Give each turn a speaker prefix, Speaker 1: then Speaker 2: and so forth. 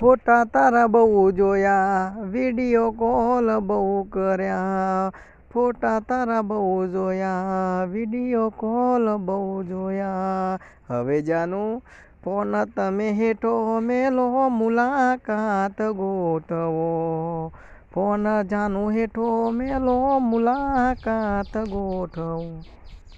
Speaker 1: ફોટા તારા બહુ જોયા વિડિયો કોલ બહુ કર્યા ફોટા તારા બહુ જોયા વિડિયો કોલ બહુ જોયા હવે જાનુ ફોન તમે હેઠો મેલો મુલાકાત ગોઠવ ફોન જાનુ હેઠો મેલો મુલાકાત ગોઠવ